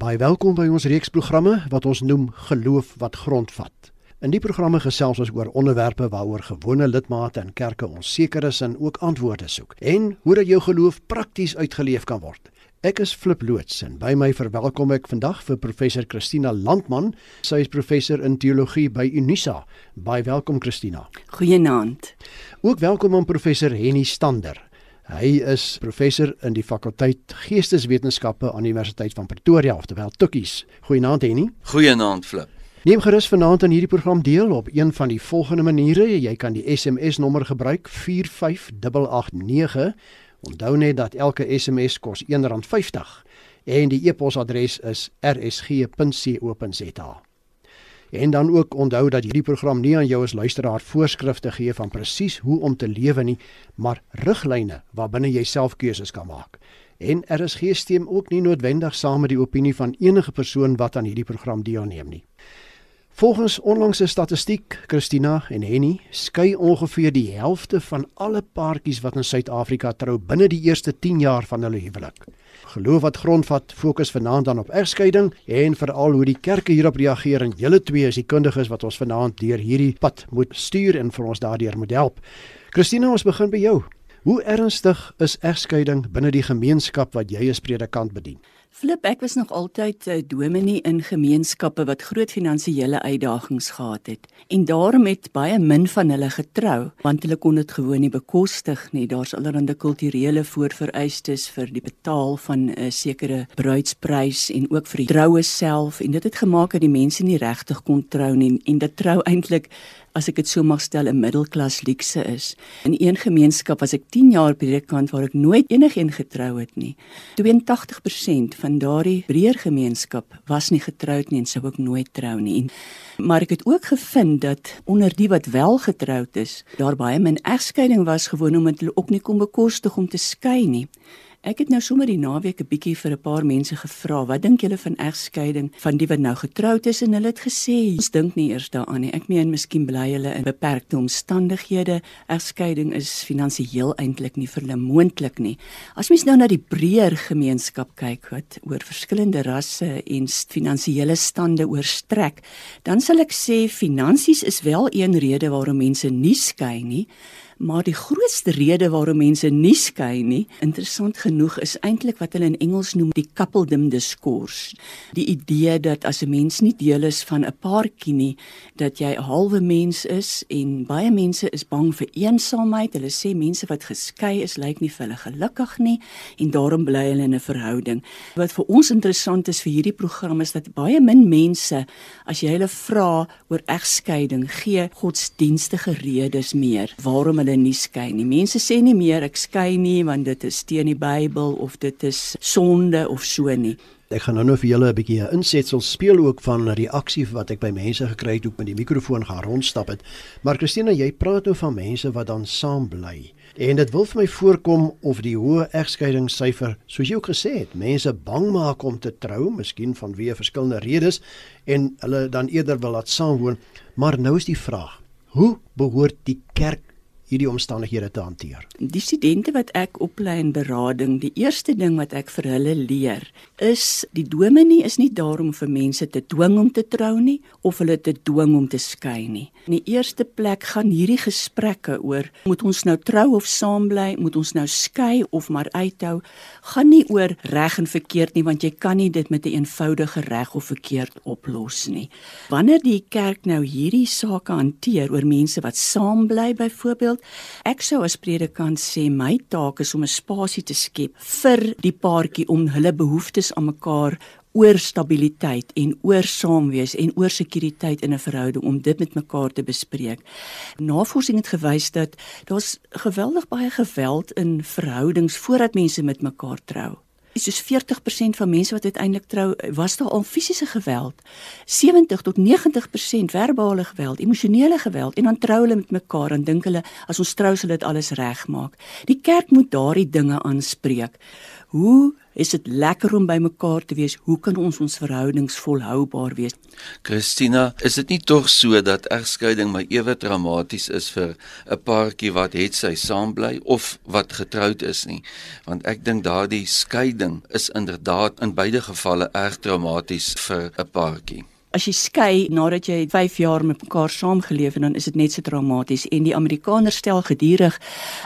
Baie welkom by ons reeks programme wat ons noem Geloof wat grondvat. In die programme gesels ons oor onderwerpe waaroor gewone lidmate in kerke onseker is en ook antwoorde soek en hoe dat jou geloof prakties uitgeleef kan word. Ek is Flip loods en by my verwelkom ek vandag vir professor Christina Landman. Sy is professor in teologie by Unisa. Baie welkom Christina. Goeienaand. Ook welkom aan professor Henny Stander. Hy is professor in die fakulteit Geesteswetenskappe aan die Universiteit van Pretoria, oftewel Tukkies. Goeienaand Henny. Goeienaand Flip. Neem gerus vanaand aan hierdie program deel op een van die volgende maniere. Jy kan die SMS nommer gebruik 45889. Onthou net dat elke SMS kos R1.50 en die e-posadres is rsg.co.za. En dan ook onthou dat hierdie program nie aan jou as luisteraar voorskrifte gee van presies hoe om te lewe nie, maar riglyne waarbinne jy self keuses kan maak. En RSG stem ook nie noodwendig saam met die opinie van enige persoon wat aan hierdie program deelneem nie. Volgens onlangse statistiek, Christina en Henny, skei ongeveer die helfte van alle paartjies wat in Suid-Afrika trou binne die eerste 10 jaar van hulle huwelik. Geloof wat grondvat fokus vanaand dan op egskeiding en veral hoe die kerke hierop reageer en julle twee is die kundiges wat ons vanaand deur hierdie pad moet stuur en vir ons daardeur moet help. Christina, ons begin by jou. Hoe ernstig is egskeiding binne die gemeenskap wat jy as predikant bedien? Flip, ek was nog altyd 'n uh, dominee in gemeenskappe wat groot finansiële uitdagings gehad het. En daarom het baie min van hulle getrou, want hulle kon dit gewoon nie bekostig nie. Daar's allerlei kulturele voorvereistes vir die betaal van 'n uh, sekere bruidsprys en ook vir die troue self en dit het gemaak dat die mense nie regtig kon trou nie en dit trou eintlik as ek dit so mag stel 'n middelklas luukse is. In een gemeenskap was ek 10 jaar predikant waar ek nooit enigiets getrou het nie. 82% van daardie breër gemeenskap was nie getroud nie en sou ook nooit trou nie. En, maar ek het ook gevind dat onder die wat wel getroud is, daar baie min egskeiding was gewoon omdat hulle ook nie kon bekostig om te skei nie. Ek het nou sommer die naweek 'n bietjie vir 'n paar mense gevra, wat dink julle van egskeiding van die wat nou getroud is en hulle het gesê, ons dink nie eers daaraan nie. Ek meen miskien bly hulle in beperkte omstandighede. Egskeiding is finansiëel eintlik nie vir hulle moontlik nie. As mens nou na die breër gemeenskap kyk wat oor verskillende rasse en finansiële stande oorstrek, dan sal ek sê finansies is wel een rede waarom mense nie skei nie. Maar die grootste rede waarom mense nie skei nie, interessant genoeg, is eintlik wat hulle in Engels noem die coupledom discourse. Die idee dat as 'n mens nie deel is van 'n paartjie nie, dat jy 'n halwe mens is en baie mense is bang vir eensaamheid. Hulle sê mense wat geskei is, lyk nie vir hulle gelukkig nie en daarom bly hulle in 'n verhouding. Wat vir ons interessant is vir hierdie program is dat baie min mense, as jy hulle vra oor egskeiding, gee godsdienstige redes meer waarom hulle hulle nie skei nie. Mense sê nie meer ek skei nie want dit is teen die Bybel of dit is sonde of so nie. Ek gaan nou nou vir julle 'n bietjie 'n insetsel speel ook van 'n reaksie wat ek by mense gekry het hoe ek met die mikrofoon gaan rondstap het. Maar Christina, jy praat nou van mense wat dan saam bly. En dit wil vir my voorkom of die hoë egskeidingssyfer, soos jy ook gesê het, mense bang maak om te trou, miskien vanweë verskillende redes en hulle dan eerder wil laat saamwoon. Maar nou is die vraag: Hoe behoort die kerk hierdie omstandighede te hanteer. Die studente wat ek oplei in berading, die eerste ding wat ek vir hulle leer, is die dominee is nie daar om vir mense te dwing om te trou nie of hulle te dwing om te skei nie. In die eerste plek gaan hierdie gesprekke oor moet ons nou trou of saam bly, moet ons nou skei of maar uithou, gaan nie oor reg en verkeerd nie want jy kan nie dit met 'n eenvoudige reg of verkeerd oplos nie. Wanneer die kerk nou hierdie sake hanteer oor mense wat saam bly byvoorbeeld Ek sou as predikant sê my taak is om 'n spasie te skep vir die paartjie om hulle behoeftes aan mekaar oor stabiliteit en oor saamwees en oor sekuriteit in 'n verhouding om dit met mekaar te bespreek. Navorsing het gewys dat daar's geweldig baie geweld in verhoudings voordat mense met mekaar trou soos 40% van mense wat uiteindelik trou, was daar al fisiese geweld. 70 tot 90% verbale geweld, emosionele geweld en dan trou hulle met mekaar en dink hulle as ons trou sal dit alles regmaak. Die kerk moet daardie dinge aanspreek. Hoe Is dit lekker om by mekaar te wees? Hoe kan ons ons verhoudings volhoubaar wees? Christina, is dit nie tog so dat egskeiding maar ewe traumaties is vir 'n paartjie wat het sy saam bly of wat getroud is nie? Want ek dink daardie skeiding is inderdaad in beide gevalle erg traumaties vir 'n paartjie. As jy skei nadat jy 5 jaar met mekaar saamgeleef het, dan is dit net so traumaties en die Amerikaners stel gedurig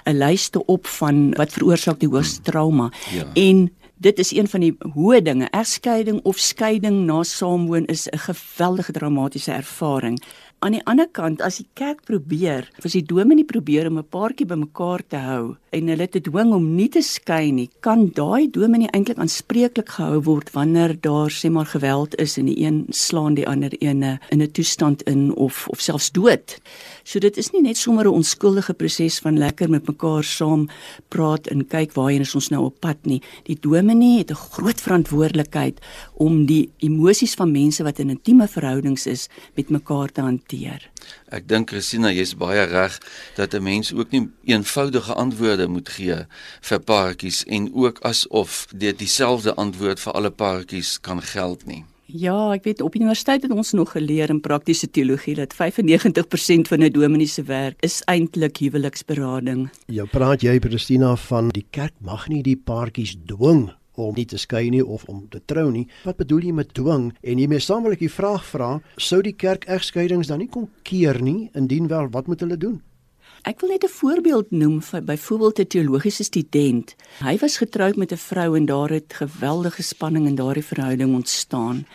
'n lyste op van wat veroorsaak die hoogste trauma. Ja. En dit is een van die hoë dinge. Egskeiding of skeiding na saamwoon is 'n geweldige dramatiese ervaring. Aan die ander kant, as die kerk probeer, as die dominee probeer om 'n paartjie bymekaar te hou en hulle te dwing om nie te skei nie, kan daai dominee eintlik aanspreeklik gehou word wanneer daar sê maar geweld is en die een slaan die ander ene in 'n toestand in of of selfs dood. So dit is nie net sommer 'n onskuldige proses van lekker met mekaar saam praat en kyk waarheen is ons nou op pad nie. Die dominee het 'n groot verantwoordelikheid om die emosies van mense wat in intieme verhoudings is met mekaar te hanteer. Ek dink Christina, jy's baie reg dat 'n mens ook nie eenvoudige antwoorde moet gee vir paartjies en ook asof dit dieselfde antwoord vir alle paartjies kan geld nie. Ja, ek weet op universiteit het ons nog geleer in praktiese teologie dat 95% van 'n dominee se werk is eintlik huweliksberading. Jou praat jy Christina van die kerk mag nie die paartjies dwing om nie te skei nie of om te trou nie. Wat bedoel jy met dwing? En hiermee saamlik die vraag vra, sou die kerk egskeidings dan nie kon keer nie? Indien wel, wat moet hulle doen? Ek wil net 'n voorbeeld noem van byvoorbeeld 'n teologiese student. Hy was getroud met 'n vrou en daar het geweldige spanning in daardie verhouding ontstaan.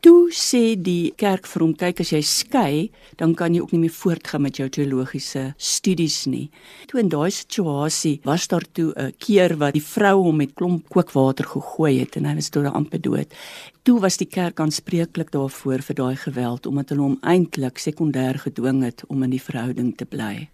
Toe sê die kerk vir hom: "Kyk, as jy skei, dan kan jy ook nie meer voortgaan met jou teologiese studies nie." Toe in daai situasie was daar toe 'n keer wat die vrou hom met klomp kookwater gegooi het en hy was toe amper dood. Toe was die kerk aanspreeklik daarvoor vir daai geweld omdat hulle hom eintlik sekondêr gedwing het om in die verhouding te bly.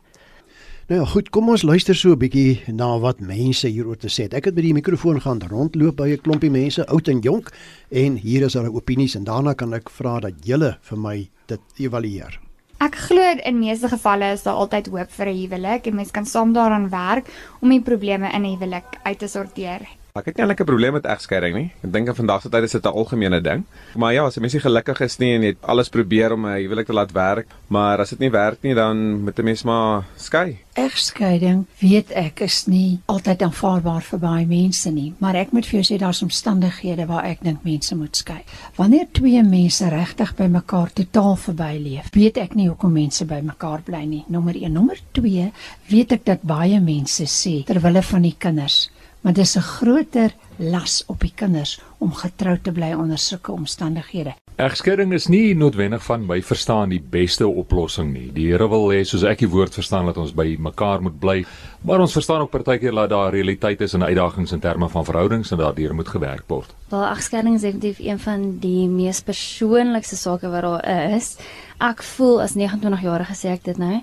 Nou ja, goed, kom ons luister so 'n bietjie na wat mense hieroor te sê het. Ek het by die mikrofoon gaan rondloop by 'n klompie mense, oud en jonk, en hier is hulle opinies en daarna kan ek vra dat julle vir my dit evalueer. Ek glo in meeste gevalle is daar altyd hoop vir 'n huwelik en mense kan saam daaraan werk om die probleme in 'n huwelik uit te sorteer. Ek het nie eintlik 'n probleem met egskeiding nie. Ek dink in vandag se tyd is dit 'n algemene ding. Maar ja, as 'n mens nie gelukkig is nie en jy het alles probeer om 'n huwelik te laat werk, maar as dit nie werk nie, dan moet 'n mens maar skei. Egskeiding, weet ek, is nie altyd aanvaarbaar vir baie mense nie, maar ek moet vir jou sê daar's omstandighede waar ek dink mense moet skei. Wanneer twee mense regtig by mekaar totaal verbyleef, weet ek nie hoekom mense by mekaar bly nie. Nommer 1, nommer 2, weet ek dat baie mense sê ter wille van die kinders maar dis 'n groter las op die kinders om getrou te bly onder sulke omstandighede. Egskeiding is nie noodwendig van my verstaan die beste oplossing nie. Die Here wil hê soos ek die woord verstaan dat ons by mekaar moet bly, maar ons verstaan ook partykeer dat daar realiteit is en uitdagings in terme van verhoudings en daardeur moet gewerk word. Wel, egskeiding is definitief een van die mees persoonlikste sake wat daar is. Ek voel as 29 jarige sê ek dit nou,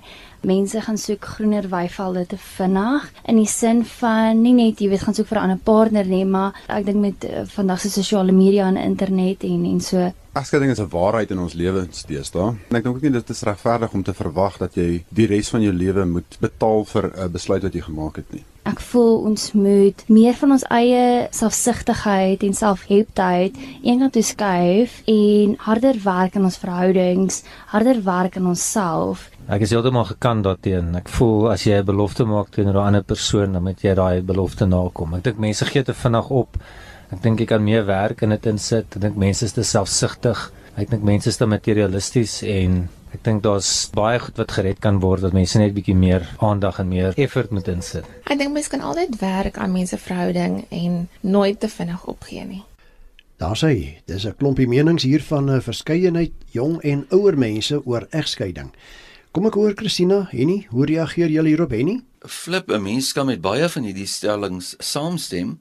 mense gaan soek groener weivelde te vinnig in die sin van nie net jy weet gaan soek vir 'n ander partner nie, maar ek dink met uh, vandag se sosiale media en internet en en so Egskeiding is 'n waarheid in ons lewens deesdae. En ek dink ook nie dit is regverdig om te verwag dat jy die res van jou lewe moet betaal vir 'n besluit wat jy gemaak het nie. Ek voel ons moet meer van ons eie selfsugtigheid en selfhelptheid eenkant toe skuif en harder werk aan ons verhoudings, harder werk aan onsself Ek is heeltemal gekant daarteen. Ek voel as jy 'n belofte maak teenoor 'n ander persoon, dan moet jy daai belofte nakom. Ek dink mense gee te vinnig op. Ek dink jy kan meer werk in dit insit. Ek dink mense is te selfsugtig. Ek dink mense is te materialisties en ek dink daar's baie goed wat gered kan word dat mense net bietjie meer aandag en meer effort moet insit. Ek dink mense kan altyd werk aan mense verhouding en nooit te vinnig opgee nie. Daar sê, dis 'n klompie menings hier van 'n verskeidenheid jong en ouer mense oor egskeiding. Kom ek hoor Christina, Henny, hoe reageer julle hierop Henny? Flip, 'n mens kan met baie van hierdie stellings saamstem.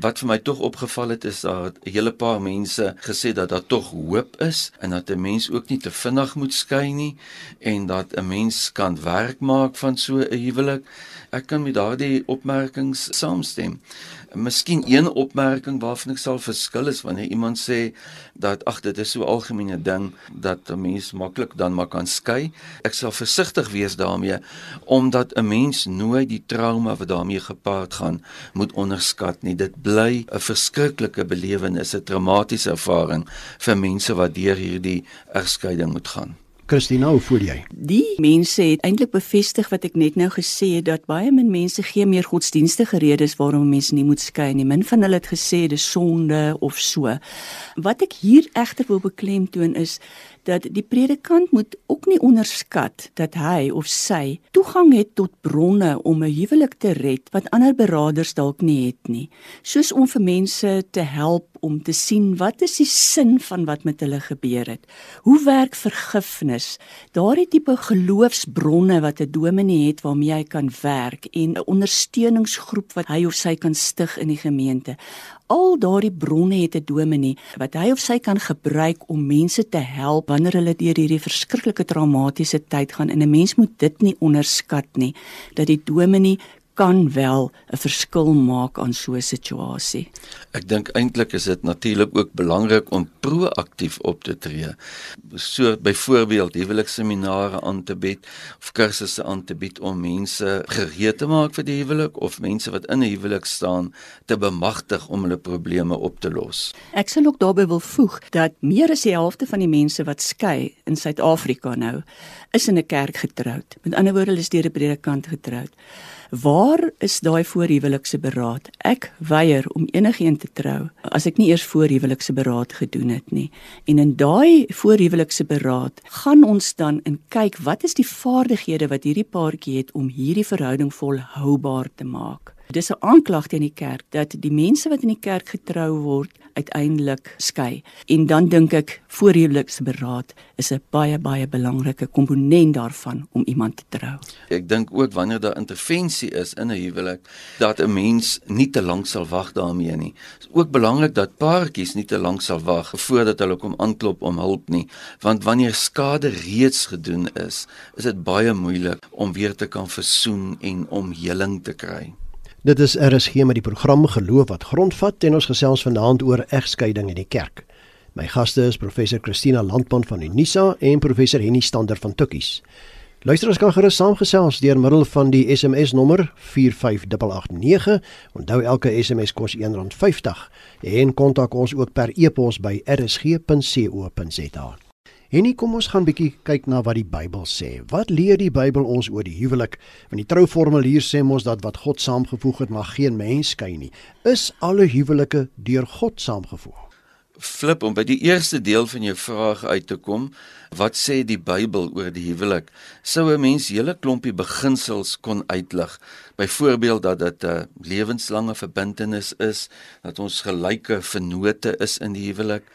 Wat vir my tog opgeval het is dat 'n hele paar mense gesê dat daar tog hoop is en dat 'n mens ook nie te vinnig moet skei nie en dat 'n mens kan werk maak van so 'n huwelik Ek kan met daardie opmerkings saamstem. Miskien een opmerking waarvan ek sal verskil is wanneer iemand sê dat ag dit is so algemene ding dat 'n mens maklik dan maar kan skei. Ek sal versigtig wees daarmee omdat 'n mens nooit die trauma wat daarmee gepaard gaan moet onderskat nie. Dit bly 'n verskriklike belewenis, 'n traumatiese ervaring vir mense wat deur hierdie egskeiding moet gaan. Christina, hoe voel jy? Die mense het eintlik bevestig wat ek net nou gesê het dat baie min mense gee meer godsdienstige redes waarom mense nie moet skei nie. Min van hulle het gesê dis sonde of so. Wat ek hier egter wil beklemtoon is dat die predikant moet ook nie onderskat dat hy of sy toegang het tot bronne om 'n huwelik te red wat ander beraders dalk nie het nie. Soos om vir mense te help om te sien wat is die sin van wat met hulle gebeur het. Hoe werk vergifnis? Daardie tipe geloofsbronne wat 'n dominee het waarmee hy kan werk en 'n ondersteuningsgroep wat hy of sy kan stig in die gemeente al daardie bronne het 'n dominee wat hy of sy kan gebruik om mense te help wanneer hulle deur hierdie verskriklike traumatiese tyd gaan. En 'n mens moet dit nie onderskat nie dat die dominee kan wel 'n verskil maak aan so 'n situasie. Ek dink eintlik is dit natuurlik ook belangrik om proaktief op te tree. So byvoorbeeld huwelikseminare aan te bied of kursusse aan te bied om mense gereed te maak vir die huwelik of mense wat in 'n huwelik staan te bemagtig om hulle probleme op te los. Ek sal ook daarbey wil voeg dat meer as die helfte van die mense wat skei in Suid-Afrika nou is in 'n kerk getroud. Met ander woorde, hulle is deur 'n predikant getroud. Waar is daai voorhuwelikse beraad? Ek weier om enigiemand te trou as ek nie eers voorhuwelikse beraad gedoen het nie. En in daai voorhuwelikse beraad gaan ons dan in kyk wat is die vaardighede wat hierdie paartjie het om hierdie verhouding volhoubaar te maak. Dis 'n aanklag teen die kerk dat die mense wat in die kerk getrou word uiteindelik skei. En dan dink ek voorhuweliksberaad is 'n baie baie belangrike komponent daarvan om iemand te trou. Ek dink ook wanneer daar intervensie is in 'n huwelik dat 'n mens nie te lank sal wag daarmee nie. Dit is ook belangrik dat paartjies nie te lank sal wag voordat hulle kom aanklop om hulp nie, want wanneer skade reeds gedoen is, is dit baie moeilik om weer te kan versoen en om heling te kry. Dit is RSG met die program Geloof wat grondvat en ons gesels vanaand oor egskeiding in die kerk. My gaste is professor Christina Landman van Unisa en professor Henny Stander van Tukkies. Luisteraars kan gerus saamgesels deur middel van die SMS nommer 45889. Onthou elke SMS kos R1.50 en kontak ons ook per e-pos by rsg.co.za. En nie kom ons gaan bietjie kyk na wat die Bybel sê. Wat leer die Bybel ons oor die huwelik? Want die trouformulier sê mos dat wat God saamgevoeg het, mag geen mens skei nie. Is alle huwelike deur God saamgevoeg? Flip om by die eerste deel van jou vraag uit te kom, wat sê die Bybel oor die huwelik? Sou 'n mens hele klompie beginsels kon uitlig. Byvoorbeeld dat dit 'n lewenslange verbintenis is, dat ons gelyke vennote is in die huwelik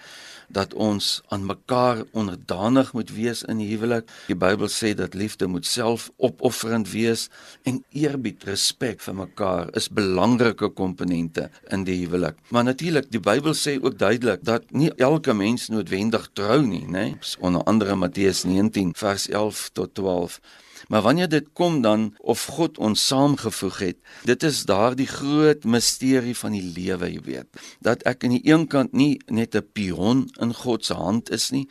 dat ons aan mekaar onderdanig moet wees in die huwelik. Die Bybel sê dat liefde moet selfopofferend wees en eerbied, respek vir mekaar is belangrike komponente in die huwelik. Maar natuurlik, die Bybel sê ook duidelik dat nie elke mens noodwendig trou nie, né? Onder andere Matteus 19 vers 11 tot 12. Maar wanneer dit kom dan of God ons saamgevoeg het, dit is daardie groot misterie van die lewe, jy weet. Dat ek aan die een kant nie net 'n pion in God se hand is nie,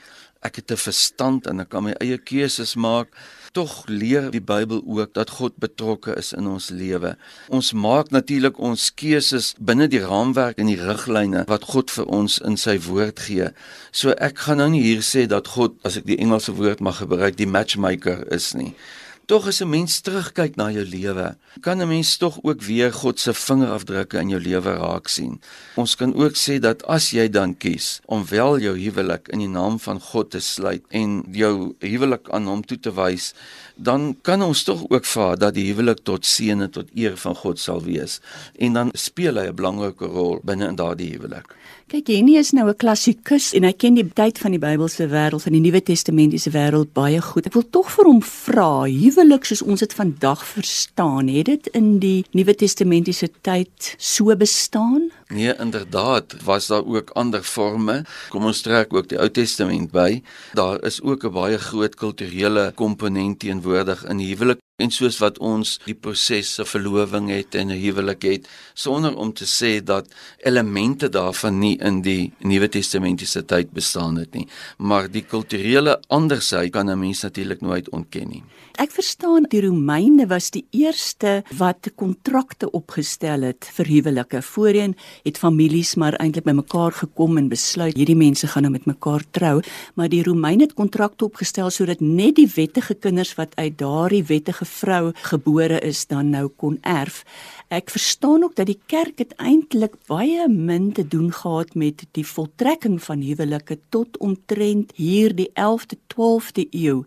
ek het 'n verstand en ek kan my eie keuses maak. Tog leer die Bybel ook dat God betrokke is in ons lewe. Ons maak natuurlik ons keuses binne die raamwerk en die riglyne wat God vir ons in sy woord gee. So ek gaan nou nie hier sê dat God, as ek die Engelse woord mag gebruik, die matchmaker is nie. Tog as 'n mens terugkyk na jou lewe, kan 'n mens tog ook weer God se vingerafdrukke in jou lewe raak sien. Ons kan ook sê dat as jy dan kies om wel jou huwelik in die naam van God te sluit en jou huwelik aan hom toe te wys, dan kan ons tog ook vra dat die huwelik tot seën en tot eer van God sal wees. En dan speel hy 'n belangrike rol binne in daardie huwelik. Kyk, Jenny is nou 'n klassikus en hy ken die tyd van die Bybelse wêreld, van die Nuwe Testamentiese wêreld baie goed. Ek wil tog vir hom vra, huwelik soos ons dit vandag verstaan, het dit in die Nuwe Testamentiese tyd so bestaan? Nee, inderdaad, was daar ook ander forme. Kom ons trek ook die Ou Testament by. Daar is ook 'n baie groot kulturele komponent teenwoordig in huwelik. En soos wat ons die prosesse verloving het en 'n huwelik het sonder om te sê dat elemente daarvan nie in die Nuwe Testamentiese tyd bestaan het nie. Maar die kulturele andersheid kan 'n mens natuurlik nooit ontken nie. Ek verstaan die Romeine was die eerste wat kontrakte opgestel het vir huwelike. Voorheen het families maar eintlik bymekaar gekom en besluit hierdie mense gaan nou met mekaar trou, maar die Romeine het kontrakte opgestel sodat net die wettige kinders wat uit daardie wettige vrou gebore is dan nou kon erf. Ek verstaan ook dat die kerk het eintlik baie min te doen gehad met die voltrekking van huwelike tot omtrent hier die 11de 12de eeu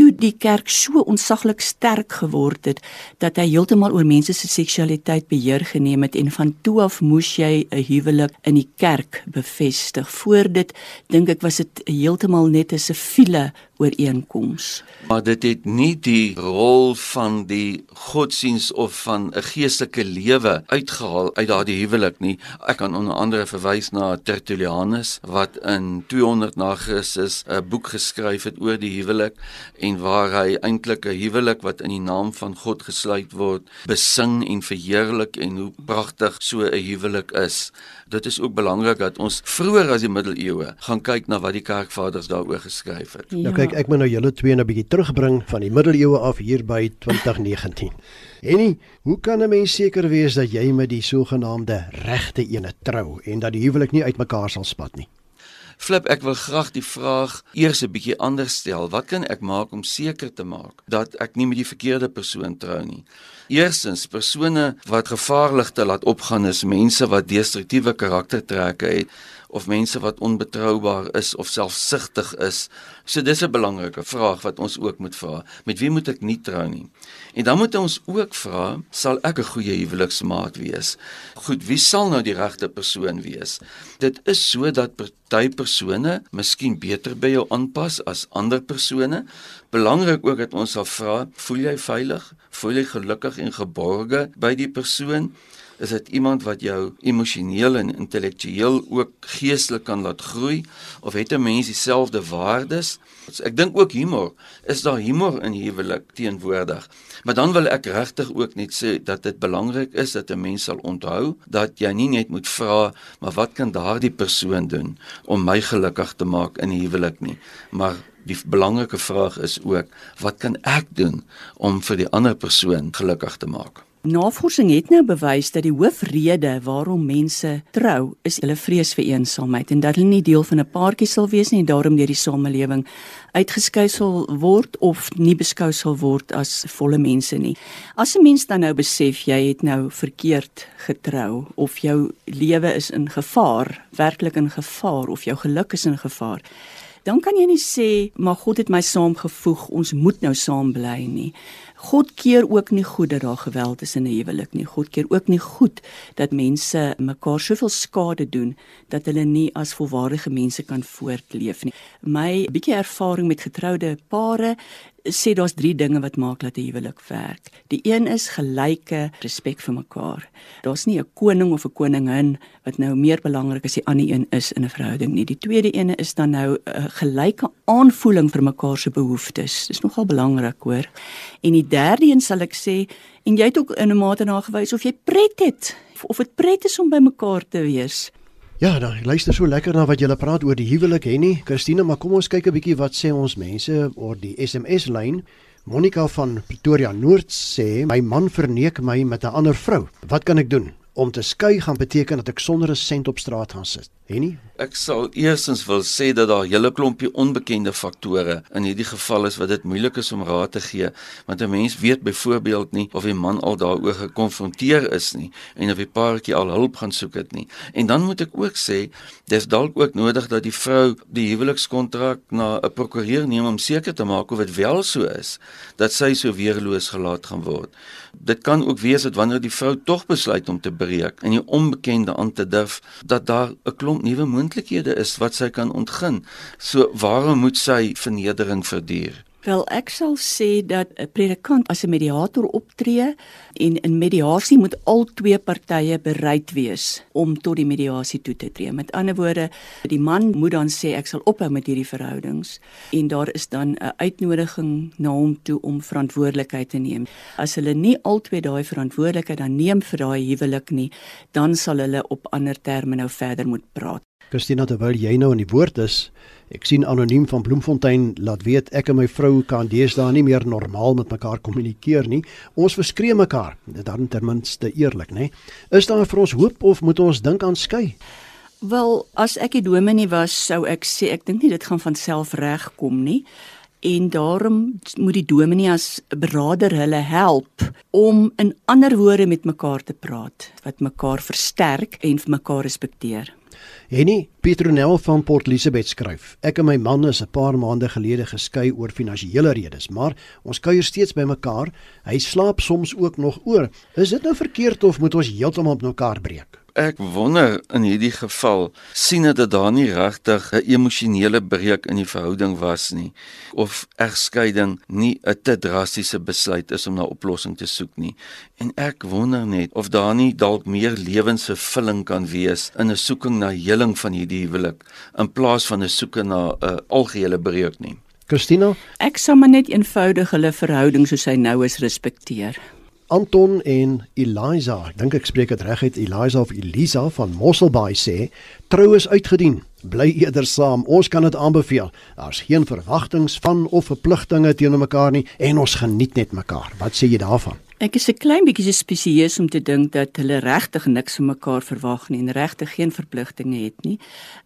toe die kerk so onsaglik sterk geword het dat hy heeltemal oor mense se seksualiteit beheer geneem het en van toe af moes jy 'n huwelik in die kerk bevestig. Voor dit dink ek was dit heeltemal net 'n siviele ooreenkoms. Maar dit het nie die rol van die godsdiens of van 'n geestelike lewe uitgehaal uit daardie huwelik nie. Ek kan onder andere verwys na Tertullianus wat in 200 na Christus 'n boek geskryf het oor die huwelik en waar hy eintlik 'n huwelik wat in die naam van God gesluit word, besing en verheerlik en hoe pragtig so 'n huwelik is. Dit is ook belangrik dat ons vroeër as die middeleeue gaan kyk na wat die kerkvaders daaroor geskryf het. Ja. Nou kyk, ek moet nou julle twee 'n bietjie terugbring van die middeleeue af hier by 2019. Enie, hoe kan 'n mens seker wees dat jy met die sogenaamde regte ene trou en dat die huwelik nie uitmekaar sal spat nie? Flip, ek wil graag die vraag eers 'n bietjie anders stel. Wat kan ek maak om seker te maak dat ek nie met die verkeerde persoon trou nie? Eerstens, persone wat gevaarligte laat opgaan is mense wat destruktiewe karaktertrekke het of mense wat onbetroubaar is of selfsugtig is. So dis 'n belangrike vraag wat ons ook moet vra. Met wie moet ek nie trou nie? En dan moet ons ook vra, sal ek 'n goeie huweliksmaat wees? Goed, wie sal nou die regte persoon wees? Dit is so dat party persone miskien beter by jou aanpas as ander persone. Belangrik ook dat ons sal vra, voel jy veilig? Voel jy gelukkig en geborge by die persoon? Is dit iemand wat jou emosioneel en intellektueel ook geestelik kan laat groei of het 'n mens dieselfde waardes? Ek dink ook humor. Is daar humor in huwelik teenwoordig? Maar dan wil ek regtig ook net sê dat dit belangrik is dat 'n mens sal onthou dat jy nie net moet vra, maar wat kan daardie persoon doen om my gelukkig te maak in huwelik nie, maar die belangrike vraag is ook wat kan ek doen om vir die ander persoon gelukkig te maak? Navorsing het nou bewys dat die hoofrede waarom mense trou, is hulle vrees vir eensaamheid en dat hulle nie deel van 'n paartjie sal wees nie en daarom deur die samelewing uitgeskei sal word of nie beskou sal word as volle mense nie. As 'n mens dan nou besef jy het nou verkeerd getrou of jou lewe is in gevaar, werklik in gevaar of jou geluk is in gevaar, dan kan jy nie sê maar God het my saamgevoeg, ons moet nou saam bly nie. God keer ook nie goed dat daar geweld is in 'n huwelik nie. God keer ook nie goed dat mense mekaar soveel skade doen dat hulle nie as volwaardige mense kan voortleef nie. My bietjie ervaring met getroude pare sê daar's drie dinge wat maak dat 'n huwelik werk. Die een is gelyke respek vir mekaar. Daar's nie 'n koning of 'n koningin wat nou meer belangrik as die ander een is in 'n verhouding nie. Die tweede ene is dan nou 'n gelyke aanvoeling vir mekaar se behoeftes. Dis nogal belangrik, hoor. En die derde een sal ek sê en jy het ook in 'n mate na gewys of jy pret het of dit pret is om by mekaar te wees. Ja, dan luister so lekker na wat julle praat oor die huwelik hè nie. Christina, maar kom ons kyk 'n bietjie wat sê ons mense oor die SMS lyn. Monica van Pretoria Noord sê my man verneek my met 'n ander vrou. Wat kan ek doen? Om te skei gaan beteken dat ek sonder 'n sent op straat gaan sit. Henny? Ek sal eerstens wil sê dat daar 'n hele klompie onbekende faktore in hierdie geval is wat dit moeilik is om raad te gee, want 'n mens weet byvoorbeeld nie of die man al daaroor gekonfronteer is nie en of die paartjie al hulp gaan soek het nie. En dan moet ek ook sê, dis dalk ook nodig dat die vrou die huwelikskontrak na 'n prokureur neem om seker te maak of dit wel so is dat sy so weerloos gelaat gaan word. Dit kan ook wees dat wanneer die vrou tog besluit om te breek en die onbekende aan te durf, dat daar 'n klomp nuwe moontlikhede is wat sy kan ontgin. So waarom moet sy vernedering verduur? Wel ek sal sê dat 'n predikant as 'n mediator optree en in mediasie moet al twee partye bereid wees om tot die mediasie toe te tree. Met ander woorde, die man moet dan sê ek sal ophou met hierdie verhoudings en daar is dan 'n uitnodiging na hom toe om verantwoordelikheid te neem. As hulle nie al twee daai verantwoordelikheid dan neem vir daai huwelik nie, dan sal hulle op ander terme nou verder moet praat. Christina terwyl jy nou in die woord is, Ek sien anoniem van Bloemfontein laat weet ek en my vrou kan deesdae nie meer normaal met mekaar kommunikeer nie. Ons verskree mekaar. Dit dan ten minste eerlik, né? Is daar vir ons hoop of moet ons dink aan skei? Wel, as ek die dominee was, sou ek sê ek dink nie dit gaan van self regkom nie. En daarom moet die dominee as beraader hulle help om in ander woorde met mekaar te praat wat mekaar versterk en mekaar respekteer. Henny Petronel van Port Elizabeth skryf: Ek en my man is 'n paar maande gelede geskei oor finansiële redes, maar ons kuier steeds by mekaar. Hy slaap soms ook nog oor. Is dit nou verkeerd of moet ons heeltemal op mekaar breek? Ek wonder in hierdie geval sien dit dat daar nie regtig 'n emosionele breuk in die verhouding was nie of egskeiding nie 'n te drastiese besluit is om na oplossing te soek nie. En ek wonder net of daar nie dalk meer lewensvervulling kan wees in 'n soeking na heling van hierdie huwelik in plaas van 'n soeke na 'n algehele breuk nie. Christina, ek sal maar net eenvoudig hulle verhouding soos hy nou is respekteer. Anton en Eliza, ek dink ek spreek dit reg uit, Eliza of Elisa van Mosselbaai sê, trou is uitgedien. Bly eerder saam. Ons kan dit aanbeveel. Daar's geen verwagtinge van of verpligtinge teenoor mekaar nie en ons geniet net mekaar. Wat sê jy daarvan? Ek is 'n klein bietjie spesieus om te dink dat hulle regtig niks van mekaar verwag nie en regtig geen verpligtinge het nie.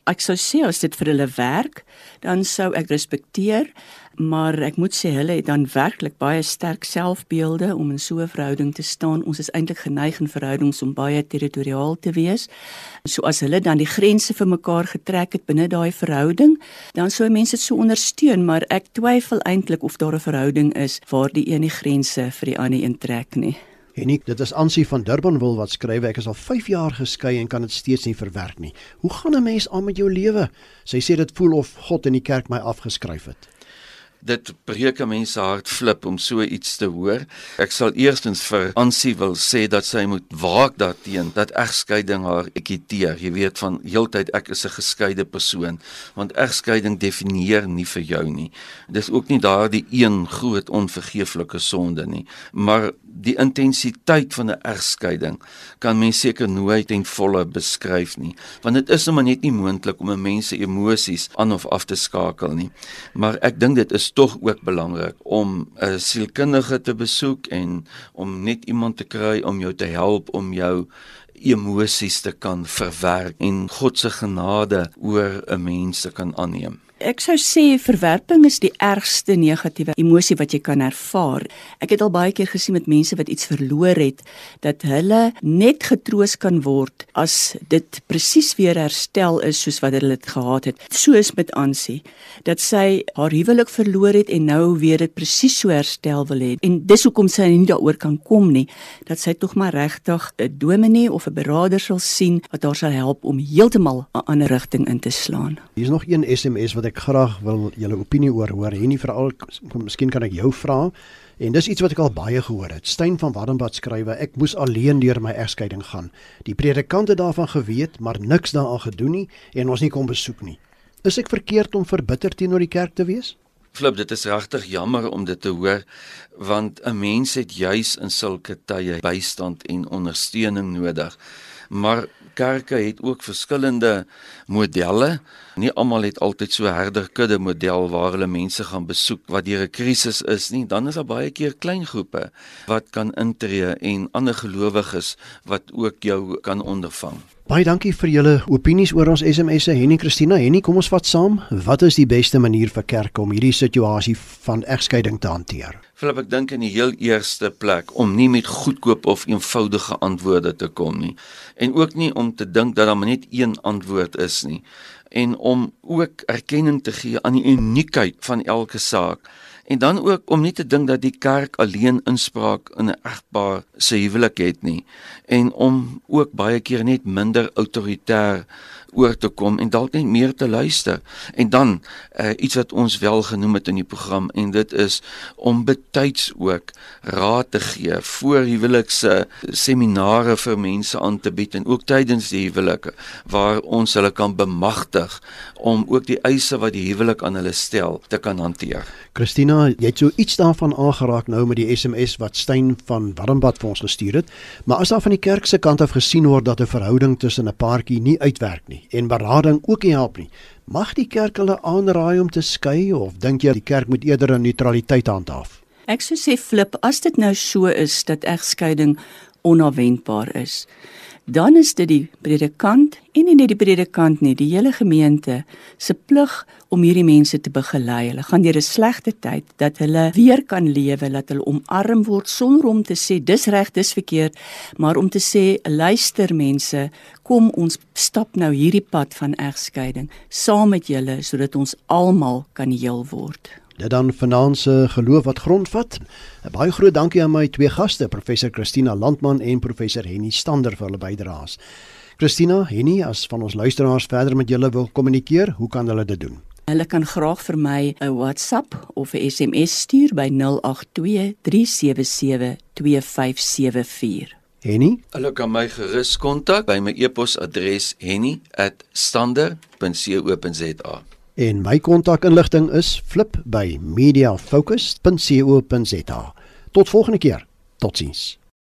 Ek sou sê as dit vir hulle werk, dan sou ek respekteer maar ek moet sê hulle het dan werklik baie sterk selfbeelde om in so 'n verhouding te staan. Ons is eintlik geneig in verhoudings om baie territoriaal te wees. So as hulle dan die grense vir mekaar getrek het binne daai verhouding, dan sou mense dit so ondersteun, maar ek twyfel eintlik of daar 'n verhouding is waar die een die grense vir die ander intrek nie. Enik, dit is Ansie van Durbanville wat skryf ek is al 5 jaar geskei en kan dit steeds nie verwerk nie. Hoe gaan 'n mens aan met jou lewe? Sy sê dit voel of God in die kerk my afgeskryf het dit breek 'n mens se hart flip om so iets te hoor. Ek sal eerstens vir Ansie wil sê dat sy moet waak daarteen dat egskeiding haar ekiteer. Jy weet van heeltyd ek is 'n geskeide persoon, want egskeiding definieer nie vir jou nie. Dis ook nie daardie een groot onvergeeflike sonde nie, maar die intensiteit van 'n egskeiding kan mens seker nooit en volle beskryf nie, want dit is net nie moontlik om 'n mens se emosies aan of af te skakel nie. Maar ek dink dit is tog ook belangrik om 'n sielkundige te besoek en om net iemand te kry om jou te help om jou emosies te kan verwerk en God se genade oor 'n mens te kan aanneem. Ek sou sê verwerping is die ergste negatiewe emosie wat jy kan ervaar. Ek het al baie keer gesien met mense wat iets verloor het dat hulle net getroos kan word as dit presies weer herstel is soos wat hulle dit gehad het. So is met Ansie dat sy haar huwelik verloor het en nou weer dit presies so herstel wil hê. En dis hoekom sy nie daaroor kan kom nie dat sy tog maar regtig 'n dominee of 'n beraader sal sien wat haar sal help om heeltemal 'n ander rigting in te slaan. Hier is nog een SMS wat ek graag wil julle opinie oor hoor. En nie veral miskien kan ek jou vra. En dis iets wat ek al baie gehoor het. Stein van Wardenbad skrywe: Ek moes alleen deur my egskeiding gaan. Die predikant het daarvan geweet, maar niks daaraan gedoen nie en ons nie kom besoek nie. Is ek verkeerd om verbitter teenoor die kerk te wees? Flip, dit is regtig jammer om dit te hoor want 'n mens het juis in sulke tye bystand en ondersteuning nodig. Maar kerke het ook verskillende modelle. Nie almal het altyd so herder kudde model waar hulle mense gaan besoek wat deur 'n krisis is nie. Dan is daar baie keer klein groepe wat kan intree en ander gelowiges wat ook jou kan ondervang. Baie dankie vir julle opinies oor ons SMS'e Henny Christina. Henny, kom ons vat saam. Wat is die beste manier vir kerke om hierdie situasie van egskeiding te hanteer? Philip, ek dink in die heel eerste plek om nie met goedkoop of eenvoudige antwoorde te kom nie en ook nie om te dink dat daar net een antwoord is nie en om ook erkenning te gee aan die uniekheid van elke saak en dan ook om nie te dink dat die kerk alleen inspraak in 'n egpaar se huwelik het nie en om ook baie keer net minder autoritair oor te kom en dalk net meer te luister. En dan uh, iets wat ons wel genoem het in die program en dit is om betyds ook raad te gee voor huwelikse seminare vir mense aan te bied en ook tydens die huwelike waar ons hulle kan bemagtig om ook die eise wat die huwelik aan hulle stel te kan hanteer. Christina, jy het so iets daarvan aangeraak nou met die SMS wat Stein van Warmbad vir ons gestuur het, maar as daar van die kerk se kant af gesien word dat 'n verhouding tussen 'n paartjie nie uitwerk nie en berading ook nie help nie, mag die kerk hulle aanraai om te skei of dink jy die kerk moet eerder 'n neutraliteit handhaaf? Ek sou sê flip as dit nou so is dat egskeiding onverwendbaar is dan is dit die predikant en nie net die predikant nie, die hele gemeente se plig om hierdie mense te begelei. Hulle gaan deur 'n slegte tyd dat hulle weer kan lewe, dat hulle omarm word sonder om te sê dis reg, dis verkeerd, maar om te sê luister mense, kom ons stap nou hierdie pad van egskeiding saam met julle sodat ons almal kan heel word. Dit dan vanaand se geloof wat grondvat. 'n Baie groot dankie aan my twee gaste, professor Christina Landman en professor Henny Stander vir hulle bydraes. Christina, Henny, as van ons luisteraars verder met julle wil kommunikeer, hoe kan hulle dit doen? Hulle kan graag vir my 'n WhatsApp of 'n SMS stuur by 082 377 2574. Henny? Hulle kan my gerus kontak by my e-posadres henny@stander.co.za. En my kontakinligting is flip by mediafocus.co.za. Tot volgende keer. Totsiens.